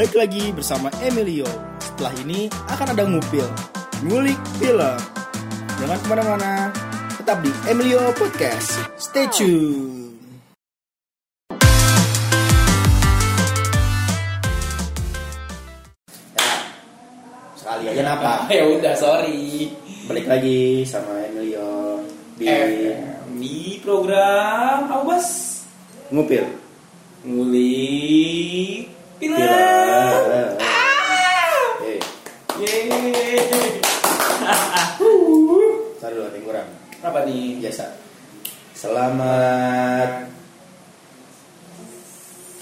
Baik lagi bersama Emilio. Setelah ini akan ada ngupil, ngulik film. Jangan ke mana-mana, tetap di Emilio Podcast. Stay tune. sekali aja napa? ya udah sorry Balik lagi sama Emilio di Eh, di program apa bos ngupil. ngulik film Film. Ah! Eh, Yeay. Dulu ada yang kurang. apa nih Biasa. Selamat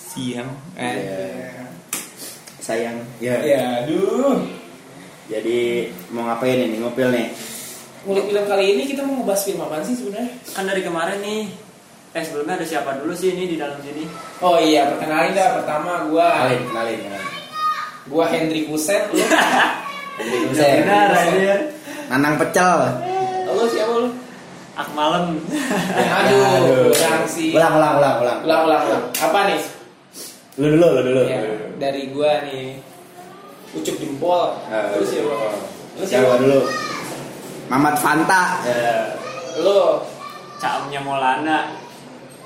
siang Iya. sayang. Ya. ya aduh Jadi mau ngapain ini ngupil nih? ngulik film kali ini kita mau ngebahas film apa sih sebenarnya kan dari kemarin nih eh sebelumnya ada siapa dulu sih ini di dalam sini? Oh iya perkenalin dah pertama gua Kenalin, kenalin, kenalin. gua Kuset lu? Jadi Udah saya benar aja Nanang pecel. lu siapa lu? Akmalem. Aduh kurang sih. Ulang, ulang, ulang, ulang. ulang ulang ulang. Apa nih? Lu dulu, lu dulu. Ya, dari gua nih. Ucup jempol. Eh, terus ya bro lu Siapa siapa? dulu? Mamat Fanta. Ya. lu? Caamnya Maulana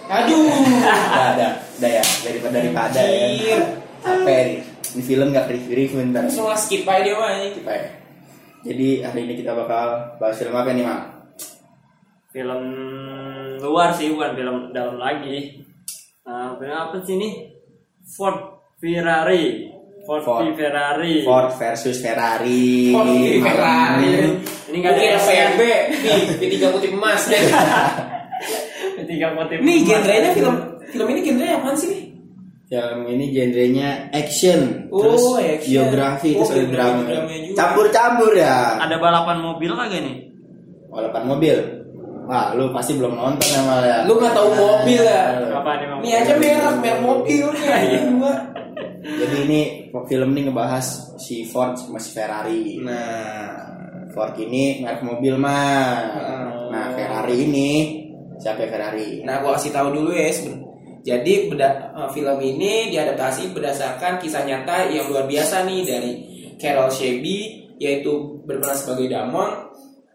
aduh ada, udah ya. Daripada daripada ya. Apa ini? Ini film gak review review ntar. langsung lah skip aja dia mah ini Apa ya? Jadi hari ini kita bakal bahas film apa nih, Mang? film luar sih bukan film dalam lagi nah, film apa sih ini Ford Ferrari Ford, Ford. Ferrari Ford versus Ferrari. Ford Ferrari. ini nggak ada FRB nih P3 putih emas deh tiga motif nih genrenya film film ini genrenya apaan sih nih Film ini genrenya action, Oh, terus action. biografi, Oh, terus drama. Campur-campur ya. ada balapan mobil kagak nih Walaupun mobil. Wah, lu pasti belum nonton sama ya. lu nggak tahu mobil ya apa nih ini aja merek merek mobil nih ini dua Jadi ini film ini ngebahas si Ford sama si Ferrari. nah Ford ini merek mobil mah. Nah, Ferrari ini siapa Ferrari? Nah, gua kasih tahu dulu ya. Jadi beda, eh, film ini diadaptasi berdasarkan kisah nyata yang luar biasa nih dari Carol Shelby yaitu berperan sebagai Damon,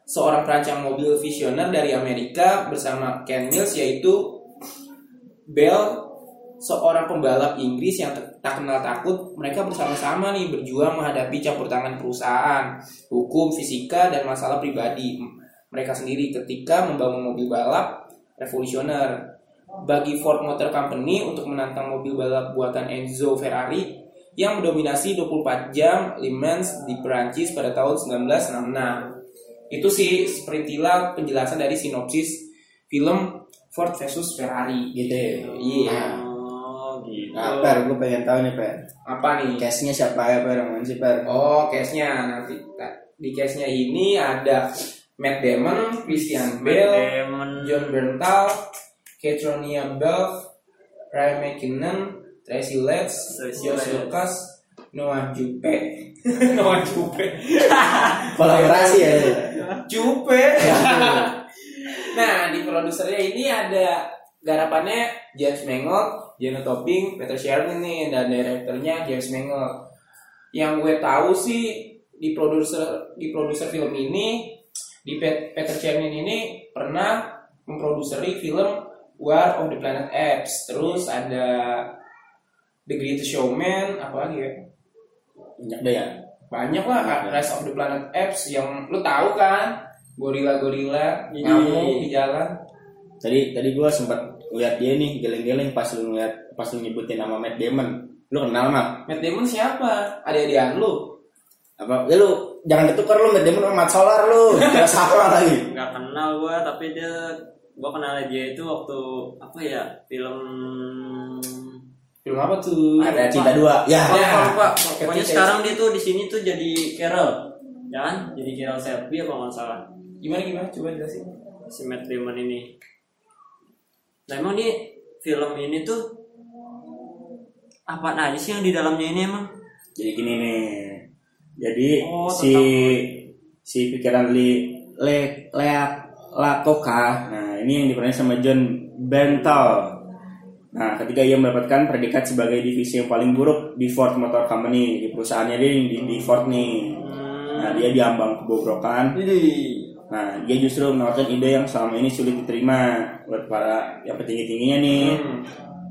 seorang perancang mobil visioner dari Amerika bersama Ken Mills yaitu Bell, seorang pembalap Inggris yang tak kenal takut. Mereka bersama-sama nih berjuang menghadapi campur tangan perusahaan, hukum, fisika dan masalah pribadi mereka sendiri ketika membangun mobil balap revolusioner. Bagi Ford Motor Company untuk menantang mobil balap buatan Enzo Ferrari yang mendominasi 24 jam Le Mans di Perancis pada tahun 1966. Itu sih seperintilan penjelasan dari sinopsis film Ford versus Ferrari. Gitu ya. Iya. oh gitu Nah, Per, gue pengen tahu nih, Per. Apa nih? Case-nya siapa ya, Per? Yang sih, Per? Oh, case-nya nanti di case-nya ini ada Matt Damon, Christian Bale, Damon John Berntal, Catronia Belf, Ryan McKinnon, Tracy Letts, Josh. Lucas, Noah Jupe, Noah Jupe, Kolaborasi ya. Jupe. nah di produsernya ini ada garapannya James Mangold, Jenna Topping, Peter Sherman nih dan direkturnya James Mangold. Yang gue tahu sih di produser di produser film ini di Pe- Peter Sherman ini pernah memproduseri film War of the Planet Apes. Terus ada The Greatest Showman, apa lagi ya? Banyak deh ya. banyak lah Rise of the Planet Apes yang lu tahu kan gorila-gorila ngamuk di jalan Tadi tadi gue sempat lihat dia nih geleng-geleng pas lu ngeliat pas lu nyebutin nama Matt Damon. Lu kenal mah? Matt Damon siapa adik-adikan lu Apa? Ya lu jangan ketukar lu Matt Damon sama Matt Solar lu. Kita sama lagi. nggak kenal gua tapi dia gua kenal dia itu waktu apa ya film film apa tuh Ada cinta dua. Ya. lupa, Ya. lupa, lupa. pokoknya Ketika- sekarang dia tuh di sini tuh jadi Carol ya kan jadi Carol Shelby apa nggak salah gimana gimana coba jelasin si Matt Damon ini nah emang dia film ini tuh apa aja sih yang di dalamnya ini emang Jadi gini nih. Jadi Oh, si si pikiran li le lea lakoka. Nah, ini yang diperanin sama John Berntal. Nah, ketika ia mendapatkan predikat sebagai divisi yang paling buruk di Ford Motor Company di perusahaannya dia di, di Ford nih. Nah, dia diambang kebobrokan. Nah, dia justru menawarkan ide yang selama ini sulit diterima buat para yang petinggi-tingginya nih.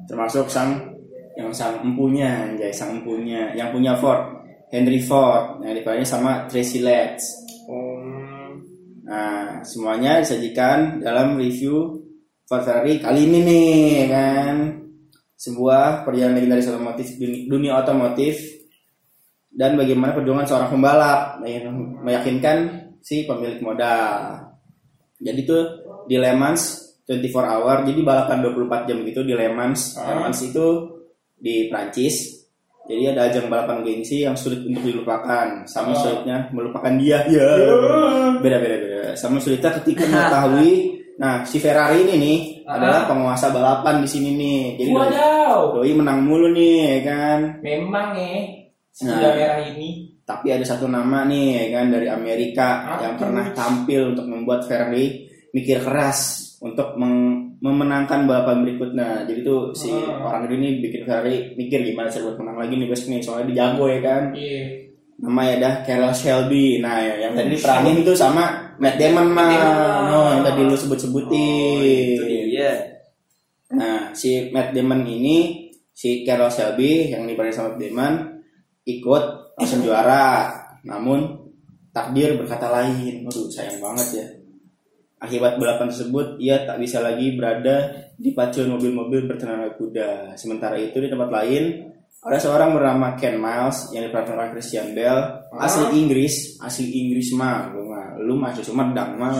Termasuk sang yang sang empunya, anjay, sang empunya, yang punya Ford, Henry Ford, yang dipanggil sama Tracy Letts. Nah, semuanya disajikan dalam review Ford Ferrari kali ini nih, kan. Sebuah perjalanan legendaris otomotif dunia otomotif dan bagaimana perjuangan seorang pembalap yang meyakinkan si pemilik modal. Jadi tuh di Le Mans 24 hour, jadi balapan 24 jam gitu di Le Mans. Le Mans itu di Prancis. Jadi ada ajang balapan gengsi yang sulit untuk dilupakan, sama sulitnya melupakan dia. Ya. Beda beda beda. Sama sulitnya ketika mengetahui Nah, si Ferrari ini nih adalah penguasa balapan di sini nih. Jadi doi, Wadaw. doi menang mulu nih, ya kan. Memang ya. Si Nah. merah ini. Tapi ada satu nama nih, ya kan dari Amerika Apa yang pernah tampil untuk membuat Ferrari mikir keras untuk meng- memenangkan balapan berikutnya. Jadi tuh si Ah. orang ini bikin Ferrari mikir gimana sih buat menang lagi nih besok nih, soalnya dia jago ya kan. Iya. Namanya ada Carroll Shelby. Nah, ya, yang tadi diperanin tuh sama Matt Damon mah. Oh, yang tadi lu sebut-sebutin. itu dia Nah, si Matt Damon ini, si Carol Shelby yang diperanin sama Matt Damon ikut langsung juara. Namun takdir berkata lain. Waduh, sayang banget ya. Akibat balapan tersebut, ia tak bisa lagi berada di pacuan mobil-mobil bertenaga kuda. Sementara itu di tempat lain, ada seorang bernama Ken Miles yang diperankan Christian Bale, asli Inggris, asli Inggris mah, Gua mah, lu masih Sumedang mah,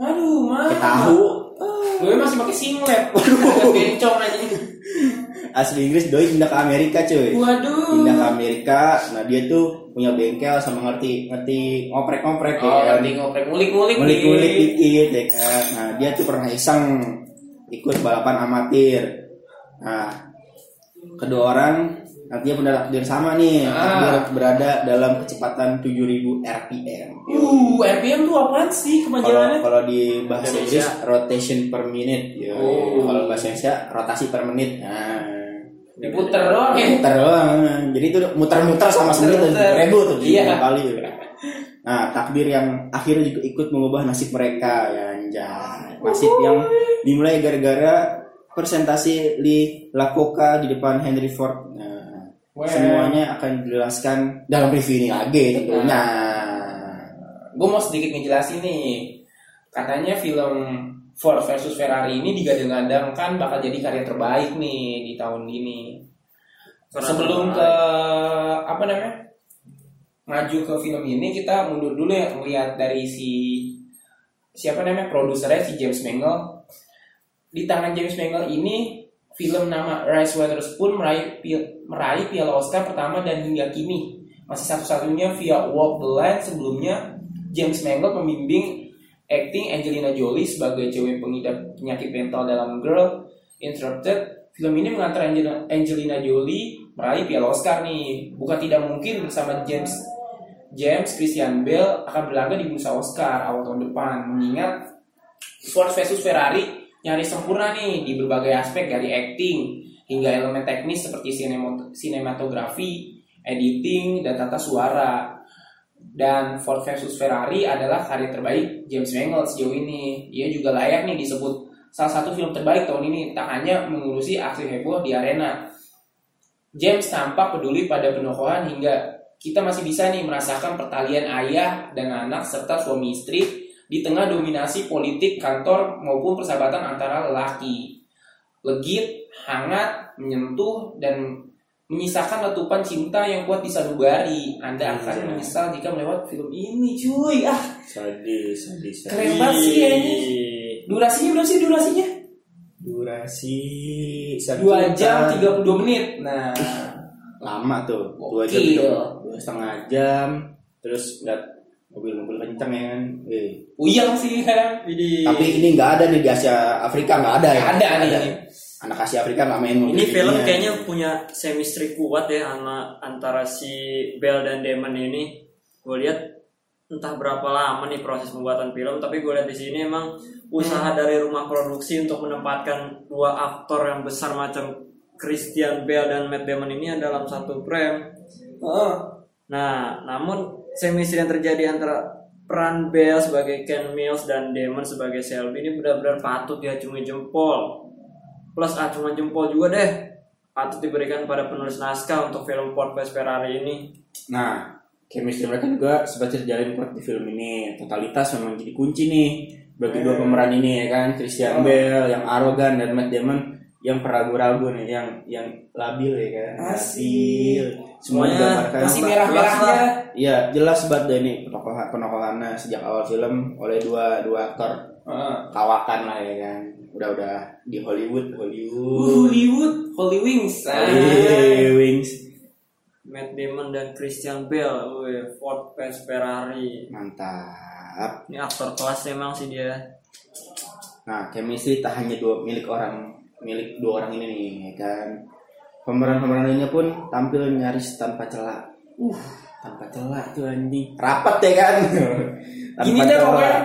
Aduh, mah. Tahu, Gue masih pakai singlet. Waduh. Bencong aja. Asli Inggris doi pindah ke Amerika cuy Waduh. pindah ke Amerika nah dia tuh punya bengkel sama ngerti ngerti ngoprek-ngoprek Oh, ya kan nanti ngoprek ngulik-ngulik. ngulik-ngulik nih. dikit ya kan nah dia tuh pernah iseng ikut balapan amatir nah kedua orang nantinya punya takdir sama nih Ah. takdir berada dalam kecepatan 7000 rpm Uh, RPM tuh apaan sih kepanjangannya? kalau di bahasa Indonesia. Inggris rotation per minute ya. Oh. kalau bahasa Indonesia rotasi per menit nah Diputer doang ya. muter doang jadi itu muter-muter sama sendiri tuh ribu tuh Iya. kali nah takdir yang akhirnya juga ikut mengubah nasib mereka ya anjay nasib yang dimulai gara-gara presentasi Lee Lakoka di depan Henry Ford nah, Wah. semuanya akan dijelaskan dalam review ini lagi tentunya Gue mau sedikit ngejelasin nih. Katanya film Ford versus Ferrari ini digadang-gadangkan bakal jadi karya terbaik nih di tahun ini. Karena Sebelum ke apa namanya? Maju ke film ini kita mundur dulu ya melihat dari si siapa namanya produsernya si James Mangold. Di tangan James Mangold ini film nama Rise Witherspoon meraih meraih piala Oscar pertama dan hingga kini masih satu-satunya via Walk the Line sebelumnya James Mangold membimbing acting Angelina Jolie sebagai cewek pengidap penyakit mental dalam Girl Interrupted. Film ini mengantar Angelina, Jolie meraih piala Oscar nih. Bukan tidak mungkin bersama James James Christian Bale akan berlaga di bursa Oscar awal tahun depan. Mengingat Ford versus Ferrari nyaris sempurna nih di berbagai aspek dari acting hingga elemen teknis seperti sinematografi, editing, dan tata suara. Dan Ford versus Ferrari adalah karya terbaik James Mangold sejauh ini. Ia juga layak nih disebut salah satu film terbaik tahun ini, tak hanya mengurusi aksi heboh di arena. James tampak peduli pada penokohan hingga kita masih bisa nih merasakan pertalian ayah dan anak serta suami istri di tengah dominasi politik kantor maupun persahabatan antara lelaki. Legit, hangat, menyentuh, dan menyisakan letupan cinta yang kuat di sanubari. Anda akan Iya. menyesal jika melewat film ini, cuy. Ah, sadis sadis sadis. Keren banget sih ya ini. durasinya berapa sih durasinya? durasi satu 2 jam 32 menit. Nah, lama tuh dua jam dua dua setengah jam terus lihat mobil-mobil kencang ya kan eh. uyang sih kan. Tapi ini nggak ada nih di Asia Afrika nggak ada ya Ada nih. Anak Asia Afrika mobil ini film ginian. kayaknya punya chemistry kuat ya sama antara si Bell dan Damon ini. Gue lihat entah berapa lama nih proses pembuatan film tapi gue lihat di sini emang usaha dari rumah produksi untuk menempatkan dua aktor yang besar macam Christian Bale dan Matt Damon ini dalam satu frame Heeh. Nah, namun chemistry yang terjadi antara peran Bell sebagai Ken Mills dan Damon sebagai Shelby ini benar-benar patut diacungi jempol. Plus acungan jempol juga deh patut diberikan pada penulis naskah untuk film Ford vs Ferrari ini. Nah, chemistry mereka juga seperti terjalin kuat di film ini. Totalitas memang jadi kunci nih bagi dua pemeran ini ya kan, Christian Bale yang arogan dan Matt Damon yang peragu-ragu nih, yang yang labil ya kan. Labil. Semuanya. Masih merah-merahnya. Iya, jelas banget deh ini penokohan penokohannya sejak awal film oleh dua dua aktor Heeh. kawakan lah ya kan. Udah-udah di Hollywood, Hollywood. Hollywood, Holy Wings. Ah. Holy Wings. Matt Damon dan Christian Bale, wih, Ford vs Ferrari. Mantap. Ini aktor kelas emang sih dia. Nah, chemistry tak hanya dua milik orang milik dua orang ini nih, ya kan. Pemeran-pemeran lainnya pun tampil nyaris tanpa celah. Uh, tanpa celah tuh anjing. Rapat ya kan. Tanpa Gini deh celah.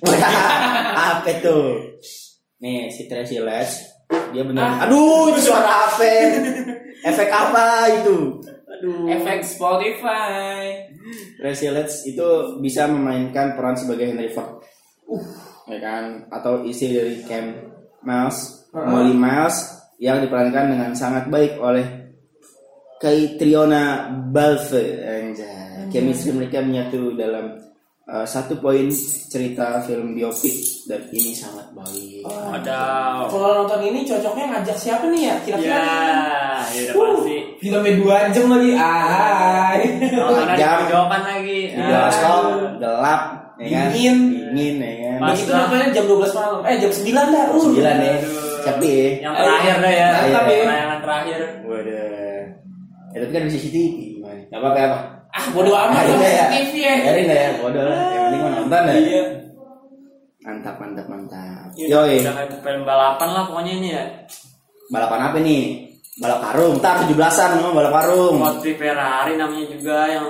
apa tuh? Nih, si Tracy Letts dia benar. Aduh, itu suara apa? Efek apa itu? Aduh. Efek Spotify. Tracy Letts itu bisa memainkan peran sebagai Henry Ford. Uh, ya kan? Atau isi dari Cam Miles, Molly Miles yang diperankan dengan sangat baik oleh Kaitriona Balfe. Anjay. Chemistry mereka menyatu dalam uh, satu poin cerita film biopik dan ini sangat baik. Ada Kalau nonton ini cocoknya ngajak siapa nih ya? Kira-kira. ya, ya udah pasti. Filmnya dua jam lagi. Ah. Kalau ada Jam. jawaban lagi. Di bioskop gelap, ya kan? Dingin. Dingin ya kan? Begitu lah. nontonnya jam 12 malam. Eh jam 9 dah. Uh. Sembilan ya. Aduh. Siapa ya? Yang terakhir deh ya. Mantap ya. Tayangan terakhir. Waduh. Ya, tapi kan di CCTV gimana? Gak apa-apa ya, apa? Ah bodo amat ya. TV ya. Biarin dah ya, bodoh lah. Yang penting mah nonton ya. Iya. Mantap, mantap, mantap. Iya, Yoi, Udah kayak film balapan lah pokoknya ini ya. balapan apa nih? Balap karung, ntar 17-an ngomong balap karung. V Ferrari namanya juga yang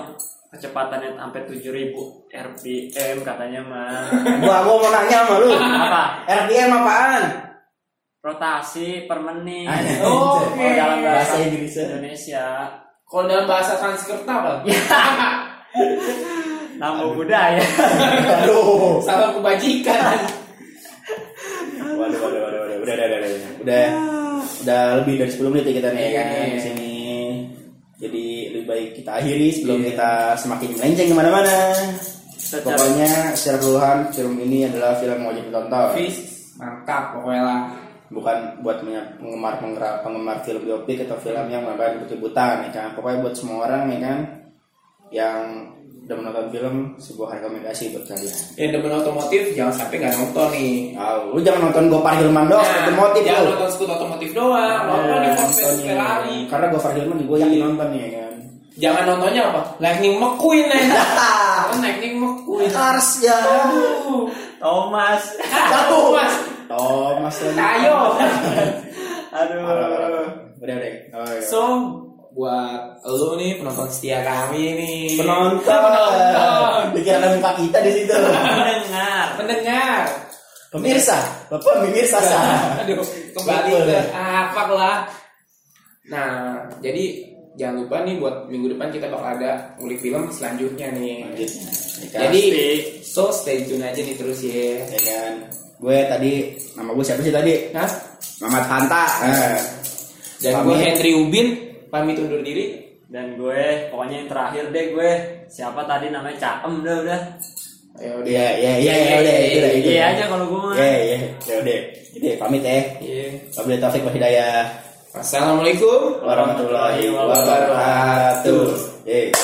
kecepatannya sampai 7000 RPM katanya mah. Gua gua mau nanya sama lu. Apa? RPM apaan? Rotasi per menit. Oh, Oh, Oke. dalam bahasa Bahasa Inggrisnya. Indonesia. Kalau dalam bahasa Sanskerta apa? Nambah budaya. Aduh. Salam kebajikan. Waduh, waduh, waduh, waduh. Udah, udah, udah, udah. Udah, udah lebih dari 10 menit ya kita nih kan Iya. di sini. Jadi lebih baik kita akhiri sebelum kita semakin melenceng ke mana-mana. Secara Pokoknya secara keseluruhan film ini adalah film wajib ditonton. Fis, mantap pokoknya lah. Bukan buat penggemar penggemar, penggemar film biopik atau film yang menggambarkan kebut-kebutan ya kan. Pokoknya buat semua orang ya kan yang udah menonton film sebuah rekomendasi buat kalian. Yang demen otomotif jangan sampai nggak nonton nih. Oh, lu jangan nonton Gopar Hilman doang, Nah, otomotif jangan lu. nonton skut otomotif doang, nonton di Ford Ferrari. nih. Karena Gopar Hilman gue yakin nonton nih ya kan. Jangan nontonnya apa? Lightning McQueen nih. Kan Lightning McQueen. Cars ya. Aduh. Thomas. Thomas lagi. Ayo. Aduh. Udah udah. Oh, iya. So, buat lu nih penonton setia kami nih. penonton. Penonton. Dikira ada muka kita di situ. Dengar. Pendengar. Pemirsa, bapak pemirsa sah. Aduh, kembali ke apa lah. Nah, jadi jangan lupa nih buat minggu depan kita bakal ada ngulik film selanjutnya nih. Lanjutnya. Ya? Jadi, so stay tune aja nih terus ya. ya kan. Gue tadi nama gue siapa sih tadi? Nah, Mamat Hanta. Nah, dan gue. Henry Ubin pamit undur diri. Dan gue pokoknya yang terakhir deh gue siapa tadi namanya Caem udah udah. Ayo Iya iya iya ya udah itu udah itu. Iya aja kalau gue mah. Iya iya ya udah. Jadi pamit ya. Iya. Wabillahi taufik wa hidayah. Assalamualaikum warahmatullahi wabarakatuh. Eh.